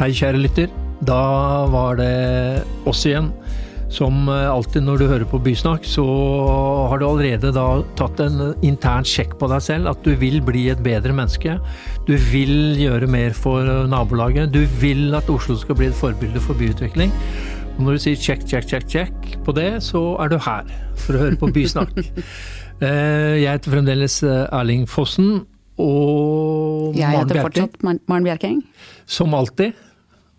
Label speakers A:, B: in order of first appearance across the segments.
A: Hei, kjære lytter. Da var det oss igjen. Som alltid når du hører på Bysnakk, så har du allerede da tatt en intern sjekk på deg selv. At du vil bli et bedre menneske. Du vil gjøre mer for nabolaget. Du vil at Oslo skal bli et forbilde for byutvikling. Og når du sier check, check, check, check på det, så er du her for å høre på Bysnakk. Jeg heter fremdeles Erling Fossen. Og
B: Jeg heter fortsatt Maren Bjerking.
A: Som alltid.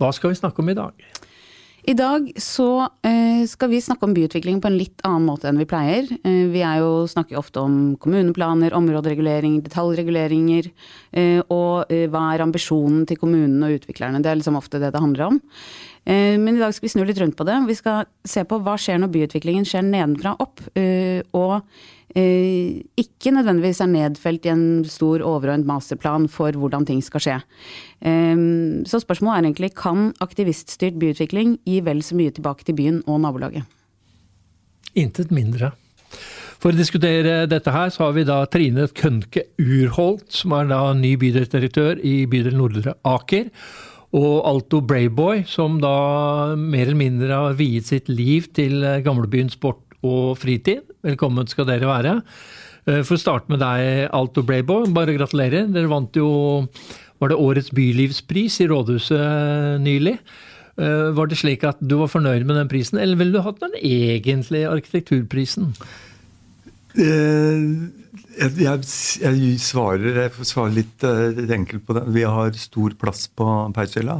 A: Hva skal vi snakke om i dag?
B: I dag så eh, skal vi snakke om byutvikling på en litt annen måte enn vi pleier. Eh, vi er jo, snakker ofte om kommuneplaner, områderegulering, detaljreguleringer. Eh, og hva er ambisjonen til kommunene og utviklerne. Det er liksom ofte det det handler om. Men i dag skal vi snu litt rundt på det. Vi skal se på hva skjer når byutviklingen skjer nedenfra opp. Og ikke nødvendigvis er nedfelt i en stor overordnet masterplan for hvordan ting skal skje. Så spørsmålet er egentlig kan aktiviststyrt byutvikling gi vel så mye tilbake til byen og nabolaget?
A: Intet mindre. For å diskutere dette her, så har vi da Trine Kønke Urholt, som er da ny bydelsdirektør i bydel Nordre Aker. Og Alto Brayboy, som da mer eller mindre har viet sitt liv til gamlebyen sport og fritid. Velkommen skal dere være. For å starte med deg, Alto Brabo, bare gratulerer. Dere vant jo var det årets bylivspris i rådhuset nylig. Var det slik at du var fornøyd med den prisen, eller ville du hatt den egentlige arkitekturprisen?
C: Jeg, jeg, jeg, svarer, jeg svarer litt enkelt på det. Vi har stor plass på Peisøyla.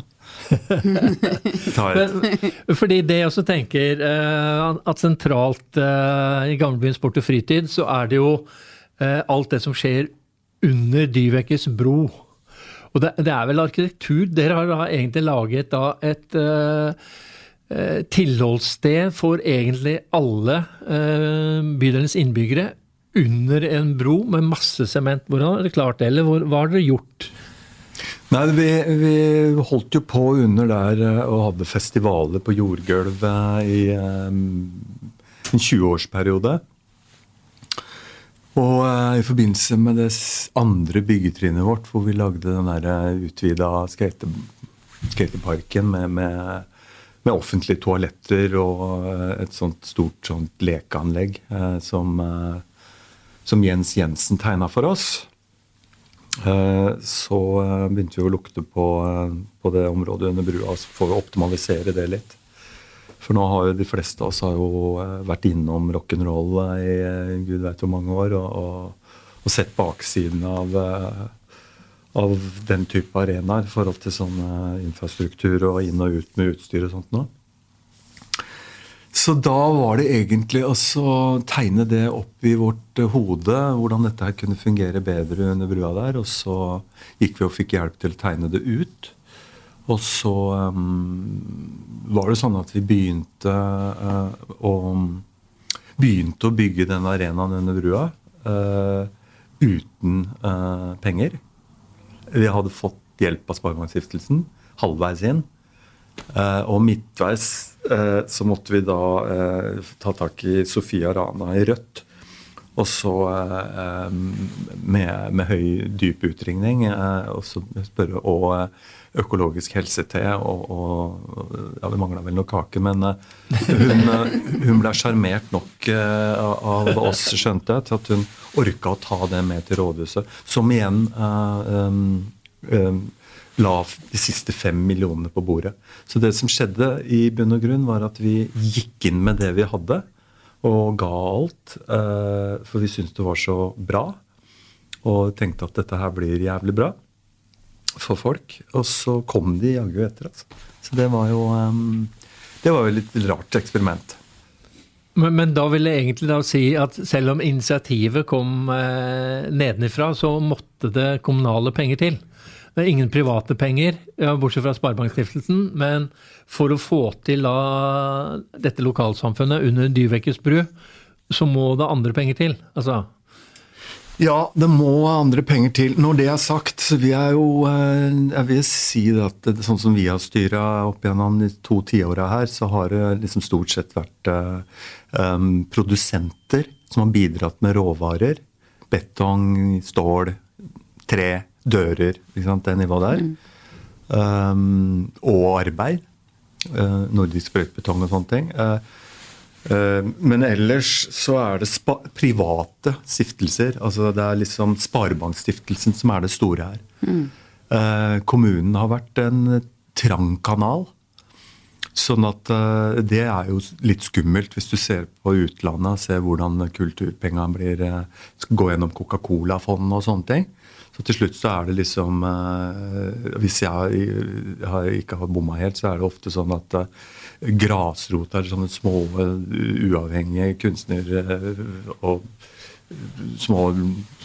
A: Fordi det jeg også tenker, at sentralt i gamlebyen sport og fritid, så er det jo alt det som skjer under Dyvekes bro. Og det, det, er vel arkitektur. Dere har da egentlig laget da et tilholdssted for egentlig alle uh, bydelens innbyggere under en bro med masse sement. Hvordan har dere klart det, eller hva har dere gjort?
C: Nei, vi, vi, holdt jo på under der og hadde festivaler på jordgulvet i um, en 20-årsperiode. Og uh, i forbindelse med det andre byggetrinnet vårt, hvor vi lagde den der utvida skate, skateparken med, med, med, offentlige toaletter og et sånt stort sånt lekeanlegg uh, som, uh, som, Jens Jensen tegna for oss, så begynte vi å lukte på, på det området under brua for å optimalisere det litt. For nå har jo de fleste av oss har jo vært innom rock'n'roll i gud veit hvor mange år. Og, og, og sett baksiden av, av, den type arenaer i forhold til sånn infrastruktur og inn og ut med utstyr og sånt nå. Så da var det egentlig å tegne det opp i vårt hode, hvordan dette her kunne fungere bedre under brua der. Og så gikk vi og fikk hjelp til å tegne det ut. Og så um, var det sånn at vi begynte, uh, å, begynte å bygge den arenaen under brua uh, uten uh, penger. Vi hadde fått hjelp av Sparebankstiftelsen halvveis inn. og midtveis så måtte vi da ta tak i Sofia Rana i Rødt. Og så med, med, høy, dyp utringning. og så spørre, og økologisk helse-te, og, og, ja, det mangla vel noe kake, men hun, hun ble sjarmert nok av oss, skjønte jeg, til at hun orka å ta det med til rådhuset. Som igjen um, um, la de siste fem millionene på bordet. Så det som skjedde i bunn og grunn, var at vi gikk inn med det vi hadde, og ga alt. Uh, for vi syntes det var så bra, og tenkte at dette her blir jævlig bra for folk. Og så kom de jaggu etter. Altså. Så det var jo um, det var jo litt rart eksperiment.
A: Men, men, da vil jeg egentlig da si at selv om initiativet kom eh, nedenifra, så måtte det kommunale penger til. Det er ingen private penger, bortsett fra Sparebankstiftelsen. Men for å få til da dette lokalsamfunnet under Dyvekkes bru, så må det andre penger til. Altså
C: ja, det må andre penger til. Når det er sagt, så vil jeg jo eh, jeg vil si at sånn som vi har styra opp gjennom de to tiåra her, så har det liksom stort sett vært um, produsenter som har bidratt med råvarer. Betong, stål, tre, dører. sant, Det nivået der. Mm. Um, og arbeid. Uh, nordisk sprøytebetong og sånne ting. Uh, uh, men ellers så er det private stiftelser. altså Det er liksom Sparebankstiftelsen som er det store her. Mm. kommunen har vært en trang kanal. Sånn at det er jo litt skummelt hvis du ser på utlandet, ser hvordan kulturpengene blir skal gå gjennom Coca-Cola-fondet og sånne ting. Så til slutt så er det liksom uh, Hvis jeg, jeg ikke har bomma helt, så er det ofte sånn at uh, grasrota, sånne små, uh, uavhengige kunstnere og små,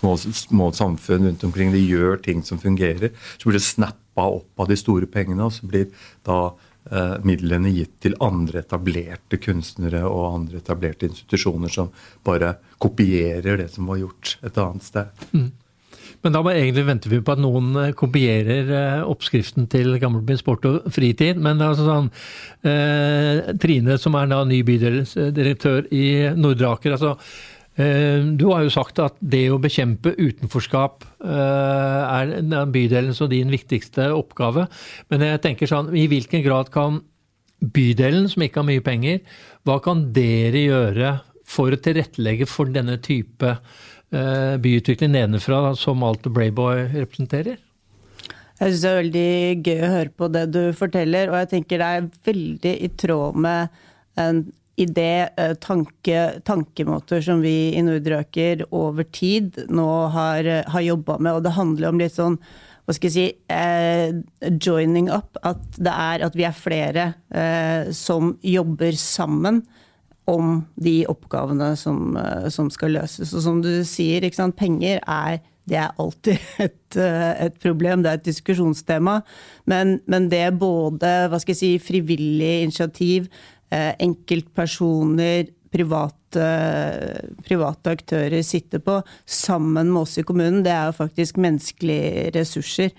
C: små, små, samfunn rundt omkring, de gjør ting som fungerer. Så blir det snappa opp av de store pengene, og så blir da midlene gitt til andre etablerte kunstnere og andre etablerte institusjoner som bare kopierer det som var gjort et annet sted. Mm.
A: Men da må egentlig venter vi på at noen eh, kopierer eh, oppskriften til Gamlebyen sport og fritid. Men altså sånn eh, Trine, som er da ny bydelsdirektør i Nordre Aker. altså eh, du har jo sagt at det å bekjempe utenforskap er bydelens og din viktigste oppgave. Men jeg tenker sånn, i hvilken grad kan bydelen, som ikke har mye penger, hva kan dere gjøre for å tilrettelegge for denne type byutvikling nedenfra som alt Brayboy representerer?
D: Jeg syns det er veldig gøy å høre på det du forteller, og jeg tenker det er veldig i tråd med en idé, eh, tanke, tankemåter som vi i Nordrøker over tid nå har, har jobba med. Og det handler om litt sånn hva skal jeg si, eh, joining up. At det er at vi er flere eh, som jobber sammen om de oppgavene som, eh, som, skal løses. Og som du sier, penger er, det er alltid et, eh, et, problem, det er et diskusjonstema. Men, men det både hva skal jeg si, frivillig initiativ, eh, enkeltpersoner, private, private aktører sitter på, sammen med oss i kommunen, det er jo faktisk menneskelige ressurser.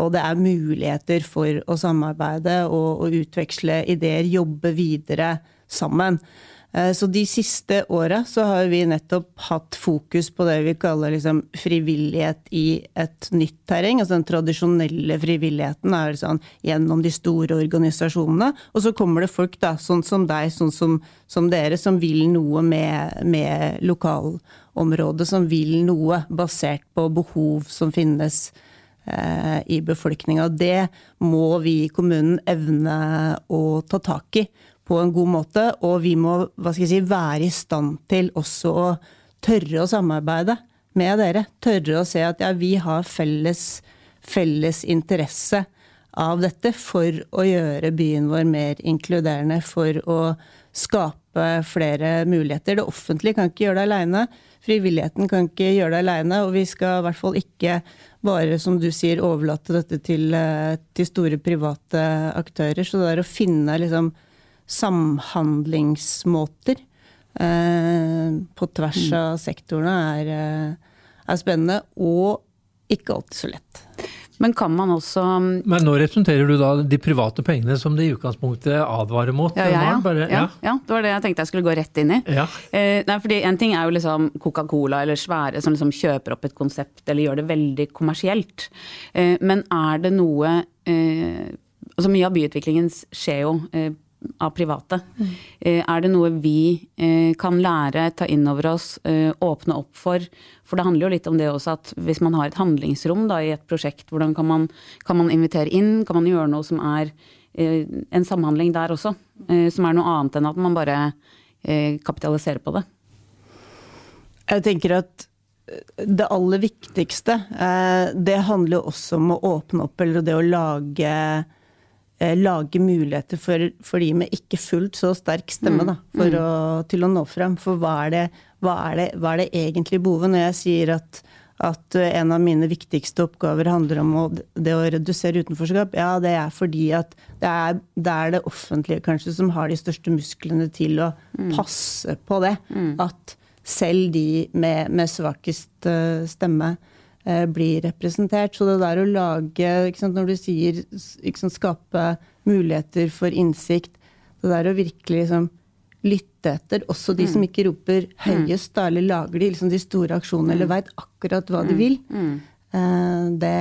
D: Og det er muligheter for å samarbeide og, og utveksle ideer, jobbe videre sammen. Eh, så de siste åra så har vi nettopp hatt fokus på det vi kaller liksom frivillighet i et nytt terreng. Altså den tradisjonelle frivilligheten er sånn gjennom de store organisasjonene. Og så kommer det folk, da, sånn som deg, sånn som, som dere, som vil noe med, med lokalområdet. Som vil noe basert på behov som finnes eh, i befolkninga. Det må vi i kommunen evne å ta tak i på en god måte, og vi må hva skal jeg si, være i stand til også å tørre å samarbeide med dere. Tørre å se at ja, vi har felles, felles interesse av dette for å gjøre byen vår mer inkluderende, for å skape flere muligheter. Det offentlige kan ikke gjøre det aleine. Frivilligheten kan ikke gjøre det aleine, og vi skal i hvert fall ikke bare, som du sier, overlate dette til, eh, til store private aktører. Så det er å finne liksom samhandlingsmåter eh, på tvers mm. av sektorene er, eh, er, spennende, og ikke alltid så lett.
B: Men kan man også
A: Men nå representerer du da de private pengene som de i utgangspunktet advarer mot?
B: Ja, ja, ja. Bare, ja. ja, det var det jeg tenkte jeg skulle gå rett inn i.
A: Ja.
B: Eh, nei, fordi En ting er jo liksom Coca-Cola eller svære som liksom kjøper opp et konsept eller gjør det veldig kommersielt. Eh, men er det noe eh, altså Mye av byutviklingen skjer jo eh, av private. Mm. Er det noe vi eh, kan lære, ta inn over oss, eh, åpne opp for? For det handler jo litt om det også at hvis man har et handlingsrom da, i et prosjekt, hvordan kan man, kan man, invitere inn? Kan man gjøre noe som er en samhandling der også? Som er noe annet enn at man bare kapitaliserer på det?
D: Jeg tenker at det aller viktigste, det handler jo også om å åpne opp, eller det å lage lage muligheter for, for, de med ikke fullt så sterk stemme da, mm. for mm. å, til å nå frem. For hva er, det, hva, er det, hva er det egentlig behovet? Når jeg sier at, at, en av mine viktigste oppgaver handler om å, det å redusere utenforskap, ja, det er fordi at det er, det er det offentlige kanskje som har de største musklene til å mm. passe på det. Mm. At selv de med, med svakest uh, stemme Eh, blir representert. Så det der å lage, sant, når du sier sant, skape muligheter for innsikt, det der å virkelig liksom, lytte etter, også de mm. som ikke roper mm. høyest, da, eller lager de, liksom, de store aksjonene, mm. eller veit akkurat hva de mm. vil, mm. Eh, det,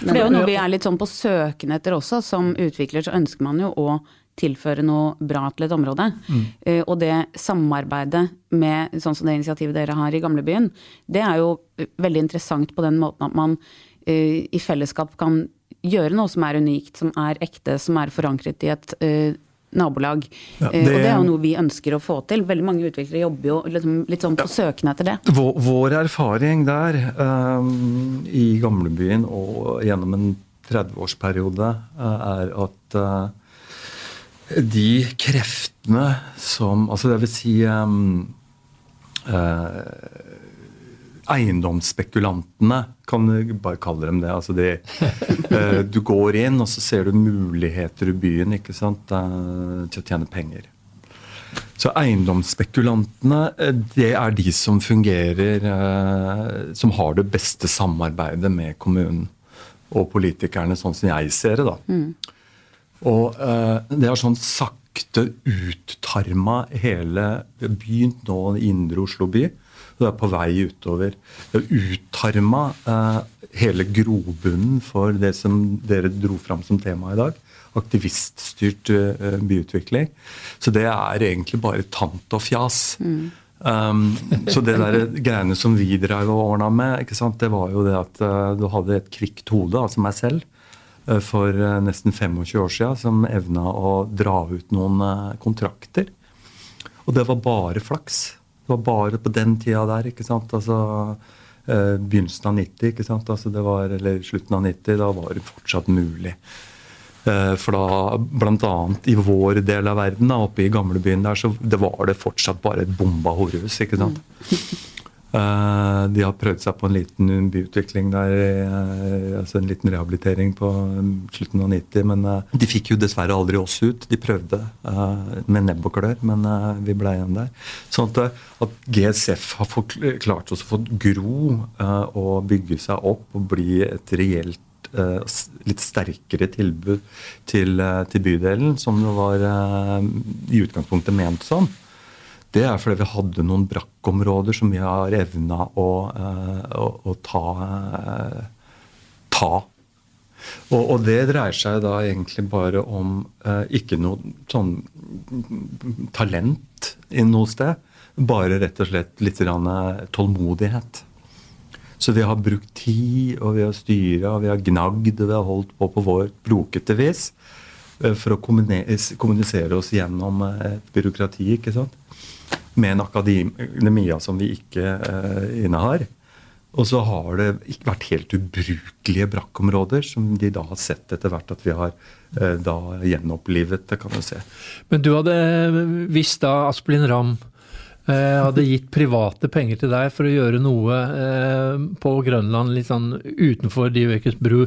B: For det er jo noe vi er litt sånn på søken etter også. Som utvikler så ønsker man jo å tilføre noe bra til et område. Mm. Uh, og det samarbeidet med sånn som det initiativet dere har i gamlebyen, det er jo veldig interessant på den måten at man uh, i fellesskap kan gjøre noe som er unikt, som er ekte, som er forankret i et uh, nabolag. Ja, det, og det er jo noe vi ønsker å få til. Veldig mange utviklere jobber jo liksom, litt sånn på ja, søken etter det.
C: Vår, vår erfaring der, um, i gamlebyen og gjennom en 30-årsperiode, uh, er at uh, de kreftene som Altså det vil si um, uh, Eiendomsspekulantene, kan du bare kalle dem det. Altså de, uh, du går inn, og så ser du muligheter i byen ikke sant, uh, til å tjene penger. Så eiendomsspekulantene, det er de som fungerer Som har det beste samarbeidet med kommunen og politikerne, sånn som jeg ser det. da. Mm. Og uh, det har sånn sakte uttarma hele Vi har begynt nå i indre Oslo by. Og det er på vei utover. Det har uttarma uh, hele grobunnen for det som dere dro fram som tema i dag. Aktiviststyrt uh, byutvikling. Så det er egentlig bare tant og fjas. Mm. Um, så det der greiene som vi drev og ordna med, det var jo det at uh, du hadde et kvikt hode, altså meg selv Eh, for eh, nesten 25 år siden som evna å dra ut noen eh, kontrakter. Og det var bare flaks. Det var bare på den tida der. ikke sant? Altså Begynnelsen av 90, ikke sant? Altså det var, eller slutten av 90. Da var det fortsatt mulig. For da, bl.a. i vår del av verden, oppe i gamlebyen der, så det var det fortsatt bare et bomba horehus. ikke sant? Mm. Eh, de har prøvd seg på en liten byutvikling der, eh, altså en liten rehabilitering på um, slutten av 90. Men eh, de fikk jo dessverre aldri oss ut. De prøvde med nebb og klør, men vi ble igjen der. Sånn at, at GSF har klart å få gro og bygge seg opp og bli et reelt litt sterkere tilbud til, til bydelen, som det var i utgangspunktet ment som. Det er fordi vi hadde noen brakkområder som vi har evna å, eh, å, å ta, eh, ta. Og, og, det dreier seg da egentlig bare om eh, ikke noe sånn talent noe sted. Bare rett og slett litt tålmodighet. Så vi har brukt tid, og vi har styra, og vi har gnagd, og vi har holdt på på vårt brokete vis for å kommunisere oss gjennom et byråkrati. ikke sant? Med en akademia som vi ikke uh, innehar. Og så har det ikke vært helt ubrukelige brakkområder, som de da har sett etter hvert at vi har uh, da gjenopplivet det, kan du se.
A: Men du hadde visst da Asplin Ramm hadde gitt private penger til deg for å gjøre noe på Grønland litt sånn utenfor Divøkes bru.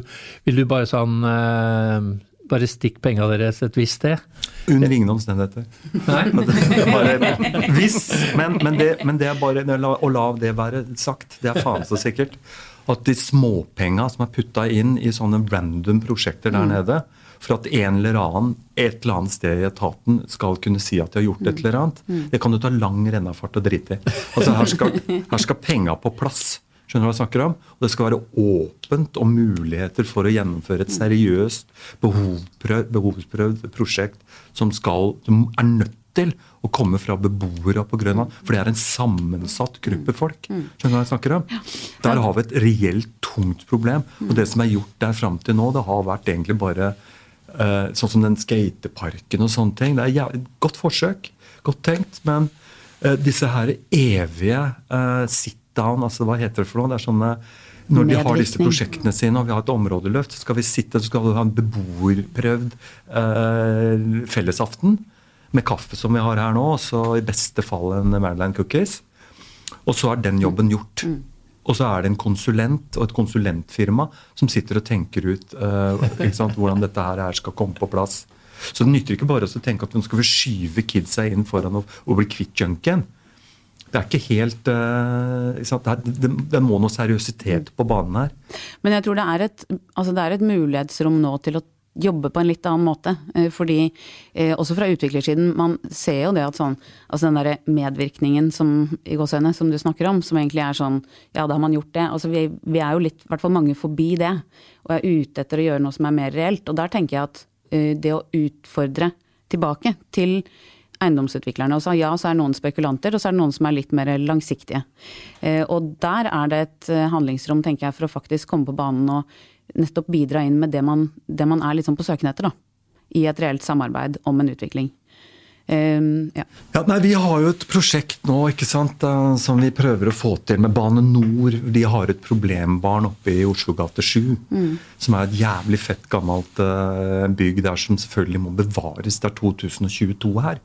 A: Vil du bare sånn bare stikk penga deres et visst sted?
C: Under ingen omstendigheter. Bare, hvis, men, men, det, men, det, er bare å la det være sagt. Det er faen så sikkert. At de småpenga som er putta inn i sånne random prosjekter der mm. nede, for at en eller annen et eller annet sted i etaten skal kunne si at de har gjort et eller annet, mm. det kan du ta lang rennafart og drite i. Altså, her skal, her skal penga på plass. Skjønner du hva jeg snakker om? Og Det skal være åpent om muligheter for å gjennomføre et seriøst, behovsprøvd, behovsprøvd prosjekt som, skal, som er nødt til å komme fra beboere på Grønland. For det er en sammensatt gruppe folk. Skjønner du hva jeg snakker om? Der har vi et reelt tungt problem. Og det som er gjort der fram til nå, det har vært egentlig bare uh, sånn som den skateparken og sånne ting. Det er et godt forsøk. Godt tenkt. Men uh, disse her evige uh, sitt down, altså hva heter det for noe? Det er sånne når de har disse prosjektene sine og vi har et områdeløft, så skal vi sitte så skal vi ha en beboerprøvd eh, fellesaften med kaffe som vi har her nå, og så i beste fall en Maryland Cookies. Og så er den jobben gjort. Mm. Og så er det en konsulent og et konsulentfirma som sitter og tenker ut uh, sant, hvordan dette her skal komme på plass. Så det nytter ikke bare å tenke at nå skal vi skyve kidsa inn foran og, og bli kvitt junkien det er ikke helt uh, det, det, må noe seriøsitet på banen her.
B: Men jeg tror det er, et, altså det er et mulighetsrom nå til å jobbe på en litt annen måte. Eh, fordi eh, også fra utviklersiden, man ser jo det at sånn Altså den derre medvirkningen som i gåseøyne, som du snakker om, som egentlig er sånn Ja, da har man gjort det. Altså vi, vi er jo litt, i hvert fall mange forbi det. Og er ute etter å gjøre noe som er mer reelt. Og der tenker jeg at det å utfordre tilbake til eiendomsutviklerne. Og så, ja, så er noen spekulanter, og så er det noen som er litt mer langsiktige. Uh, og der er det et handlingsrom, tenker jeg, for å faktisk komme på banen og nettopp bidra inn med det man, det man er litt sånn på søken etter, da. I et reelt samarbeid om en utvikling. Um,
C: ja. Ja, nei, vi har jo et prosjekt nå ikke sant, som vi prøver å få til med Bane Nor. De har et problembarn oppe i Oslo gate 7. Mm. Som er et jævlig fett gammelt bygg der som selvfølgelig må bevares. Det er 2022 her.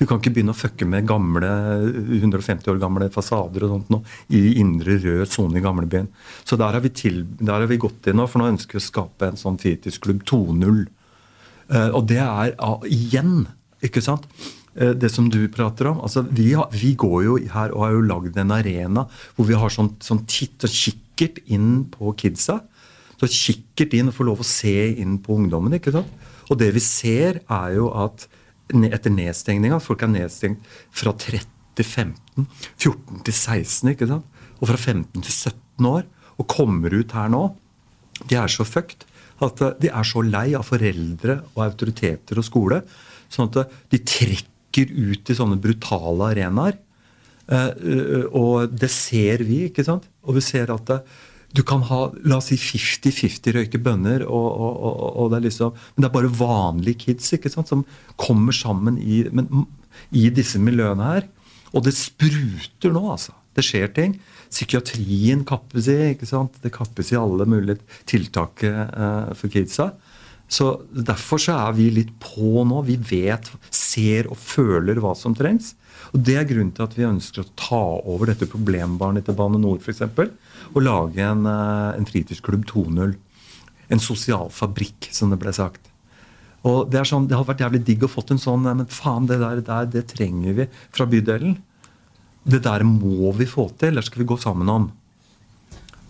C: Vi kan ikke begynne å fucke med gamle, 150 år gamle fasader og sånt nå, i indre rød sone i gamlebyen. Så der har, til, der har, vi gått inn nå, for nå ønsker vi å skape en sånn fritidsklubb 2.0. Uh, og det er uh, igjen, ikke sant? Uh, det som du prater om. altså vi, har, vi, går jo her og har jo lagd en arena hvor vi har sånn, sånn titt og kikkert inn på kidsa. Så kikkert inn og får lov å se inn på ungdommen. ikke sant? Og det vi ser, er jo at etter nedstengninga. Folk er nedstengt fra 30 til 15, 14 til 16, ikke sant? og fra 15 til 17 år. Og kommer ut her nå. De er så fucked at eh, de er så lei av foreldre og autoriteter og skole. Sånn at eh, de trekker ut i sånne brutale arenaer. Eh, og det ser vi, ikke sant? Og vi ser at du kan ha la oss si 50-50 røyke bønner, og, og, og, det liksom, men det er bare vanlige kids ikke sant, som kommer sammen i, men, i disse miljøene her. Og det spruter nå, altså. Det skjer ting. Psykiatrien kappes i. ikke sant? Det kappes i alle mulige tiltak eh, for kidsa. Så Derfor så er vi litt på nå. Vi vet, ser og føler hva som trengs. Og Det er grunnen til at vi ønsker å ta over dette problembarnet til Bane NOR f.eks. Og lage en, eh, en fritidsklubb 2.0. En sosial fabrikk, som det ble sagt. Og Det sånn, det hadde vært jævlig digg å fått en sånn Men faen, det der, der det trenger vi fra bydelen. Det der må vi få til, eller skal vi gå sammen om?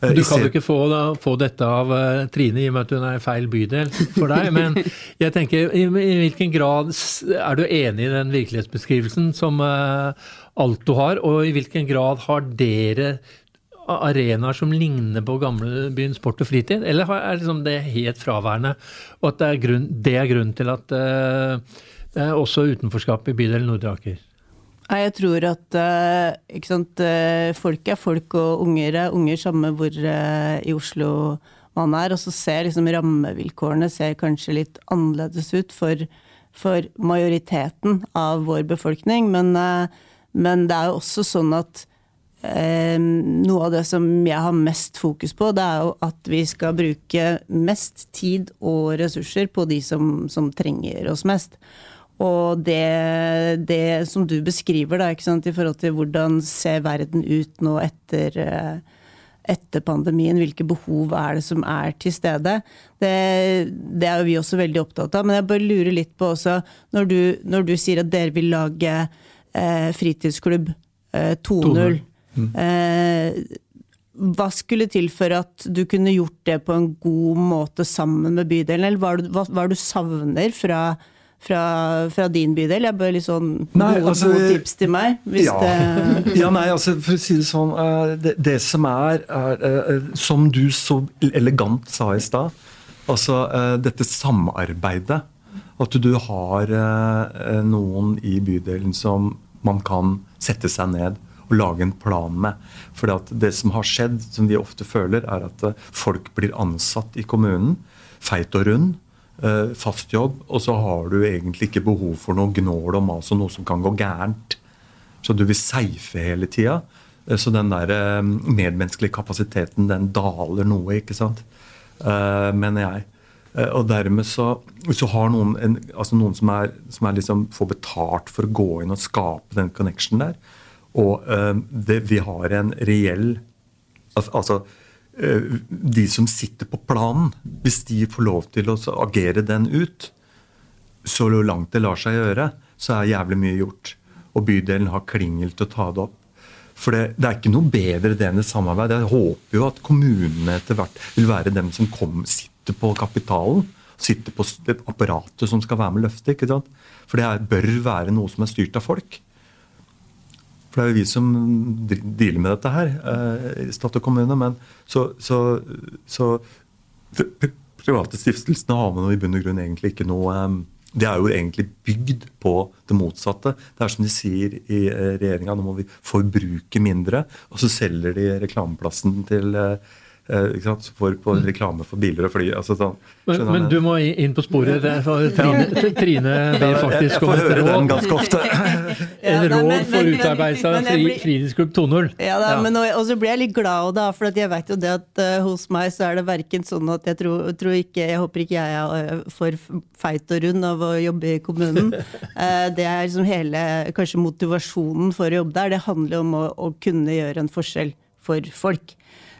A: Eh, du kan jo ikke få, da, få dette av uh, Trine i og med at hun er i feil bydel for deg. Men jeg tenker, i, i, hvilken grad er du enig i den virkelighetsbeskrivelsen som uh, Alto har, og i hvilken grad har dere arenaer som ligner på gamlebyen sport og fritid, eller er liksom det helt fraværende? Og at det er grunn, det er grunnen til at uh, det er også utenforskap i bydelen Nordre Aker?
D: Jeg tror at eh, sant, eh, folk er folk, og unger er unger, samme hvor eh, i Oslo man er. Og så ser liksom rammevilkårene ser kanskje litt annerledes ut for, for majoriteten av vår befolkning. Men, men, det er jo også sånn at eh, noe av det som jeg har mest fokus på, det er jo at vi skal bruke mest tid og ressurser på de som, som trenger oss mest. Og det, det, som du beskriver, da, i forhold til hvordan ser verden ut nå etter, eh, etter pandemien, hvilke behov er det som er til stede, det, det, er jo vi også veldig opptatt av. Men jeg bare lurer litt på også, når du, når du sier at dere vil lage eh, fritidsklubb eh, 2.0 mm. eh, hva skulle til for at du kunne gjort det på en god måte sammen med bydelen, eller hva, hva, hva du savner fra fra, fra, din bydel? Jeg bør litt sånn nei, gode, altså, gode, tips til meg.
C: ja. ja, nei, altså for å si det sånn uh, det, det, som er, er uh, Som du så elegant sa i stad, altså dette samarbeidet. At du har noen i bydelen som man kan sette seg ned og lage en plan med. For det som har skjedd, som vi ofte føler, er at folk blir ansatt i kommunen, feit og rund Eh, fast jobb, og så har du egentlig ikke behov for noe gnål og mas og noe som kan gå gærent. Så du vil safe hele tida. Eh, så den der eh, medmenneskelige kapasiteten, den daler noe, ikke sant. Mener jeg. Og dermed så så har noen, en, altså noen som, er, som er liksom får betalt for å gå inn og skape den connection der, og det, vi har en reell altså Eh, de som sitter på planen, hvis de får lov til å agere den ut, så langt det lar seg gjøre, så er jævlig mye gjort. Og bydelen har klingel til å ta det opp. For det, det, er ikke noe bedre det enn et samarbeid. Jeg håper jo at kommunene etter hvert vil være dem som kom, sitter på kapitalen. Sitter på apparatet som skal være med og løfte. ikke sant? For det er, bør være noe som er styrt av folk. For det er jo vi som dealer med dette her, eh, i stat og kommune. Men så, så, så private stiftelsene har man i bunn og grunn egentlig ikke noe eh, det er jo egentlig bygd på det motsatte. Det er som de sier i eh, regjeringa, nå må vi forbruke mindre. Og så selger de reklameplassen til eh, Eh, for, på mm. reklame for biler og fly. Altså, sånn,
A: men, men, du må inn på sporet. Trine, Trine ber faktisk
C: om et råd. Jeg får høre den ganske ofte.
A: en råd for utarbeidelse av fri, Fritidsklubb 2.0.
D: Ja, da, ja. men og så blir jeg litt glad da, for jeg vet jo det at uh, hos meg så er det verken sånn at jeg tror, tror, ikke Jeg håper ikke jeg er eh, for feit og rund av å jobbe i kommunen. uh, det er liksom hele kanskje motivasjonen for å jobbe der. Det handler om å, å kunne gjøre en forskjell for folk.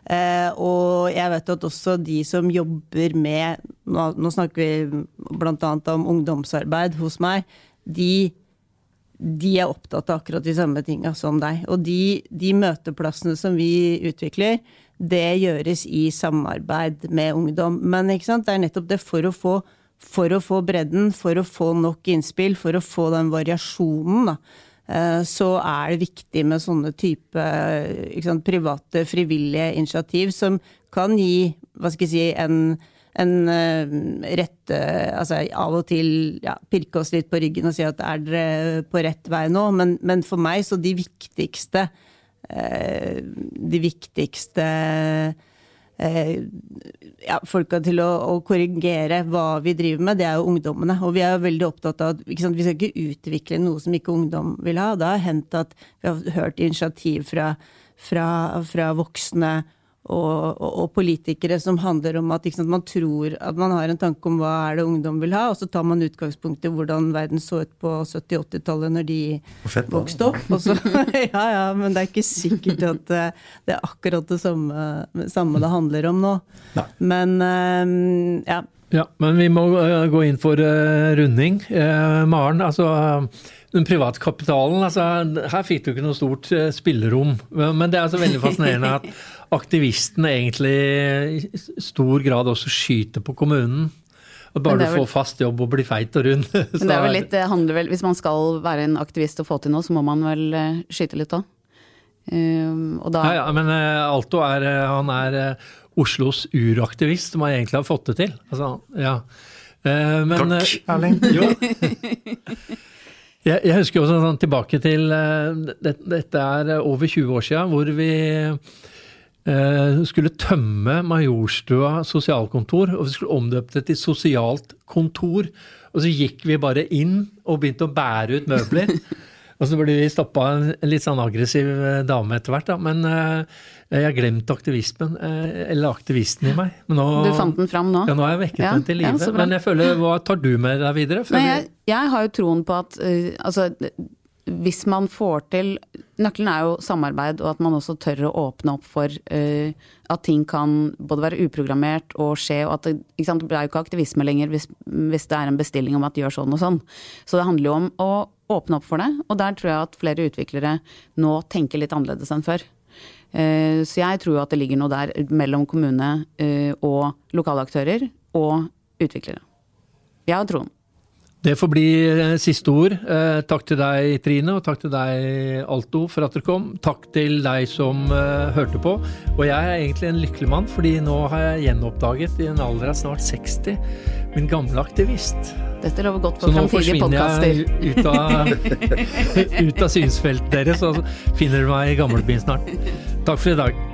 D: Eh, og jeg vet at også de som jobber med Nå, snakker vi bl.a. om ungdomsarbeid hos meg. De, de, er opptatt av akkurat de samme tinga som deg. Og de, de møteplassene som vi utvikler, det gjøres i samarbeid med ungdom. Men det er nettopp det for å få for å få bredden, for å få nok innspill, for å få den variasjonen. da så er det viktig med sånne type sant, private, frivillige initiativ som kan gi hva skal jeg si, en, en uh, rett Altså av og til ja, pirke oss litt på ryggen og si at er dere på rett vei nå? Men, men for meg så de viktigste uh, De viktigste ja, folka til å, å, korrigere hva vi driver med, det er jo ungdommene. Og vi er jo veldig opptatt av at vi skal ikke utvikle noe som ikke ungdom vil ha. Det har hendt at vi har hørt initiativ fra, fra, fra voksne og, og, og, politikere som handler om at sant, man tror at man har en tanke om hva er det ungdom vil ha, og så tar man utgangspunkt i hvordan verden så ut på 70-80-tallet når de vokste opp. Så, ja, ja, men det er ikke sikkert at eh, det er akkurat det samme, samme det handler om nå. Nei. Men uh, ja.
A: Ja, Men vi må uh, gå inn for uh, runding. Maren, altså den private kapitalen, altså, her fikk du ikke noe stort spillerom. Men det er altså veldig fascinerende at aktivistene egentlig i stor grad også skyter på kommunen. At bare vel, du får fast jobb og blir feit og rund.
B: Men det er vel litt, det handler vel, Hvis man skal være en aktivist og få til noe, så må man vel uh, skyte litt òg.
A: Um, da... ja, ja, men Alto er, han er Oslos uraktivist, som han egentlig har fått det til. Altså, ja. men,
C: Takk, Erling.
A: jeg, jeg, husker også sånn, tilbake til det, Dette er over 20 år siden, hvor vi Eh, skulle tømme Majorstua sosialkontor, og vi skulle omdøpe det til Sosialt kontor. Og så gikk vi bare inn og begynte å bære ut møbler. og så ble vi stoppa av en litt sånn aggressiv eh, dame etter hvert, da. Men uh, jeg har glemt aktivismen, uh, eller aktivisten i meg.
B: Nå, du fant den fram nå?
A: Ja, nå har jeg vekket ja, den til live. Ja, men jeg føler, hva tar du med deg videre?
B: Nei, jeg, jeg, har jo troen på at uh, altså hvis man får til Nøkkelen er jo samarbeid, og at man også tør å åpne opp for uh, at ting kan både være uprogrammert og skje, og at det, sant, det er jo ikke aktivisme lenger hvis, hvis, det er en bestilling om at gjør sånn og sånn. Så det handler jo om å åpne opp for det, og der tror jeg at flere utviklere nå tenker litt annerledes enn før. Uh, så jeg tror jo at det ligger noe der mellom kommune uh, og lokale aktører og utviklere. Jeg har troen.
A: Det får bli eh, siste ord. Eh, takk til deg, Trine, og takk til deg, Alto, for at dere kom. Takk til deg som uh, hørte på. Og jeg er egentlig en lykkelig mann, fordi nå har jeg gjenoppdaget, i en alder av snart 60, min gamle aktivist.
B: Dette lover godt for framtidige podkaster.
A: Så nå forsvinner jeg ut av, ut av synsfeltet deres, og så finner du meg i gamlebyen snart. Takk for i dag.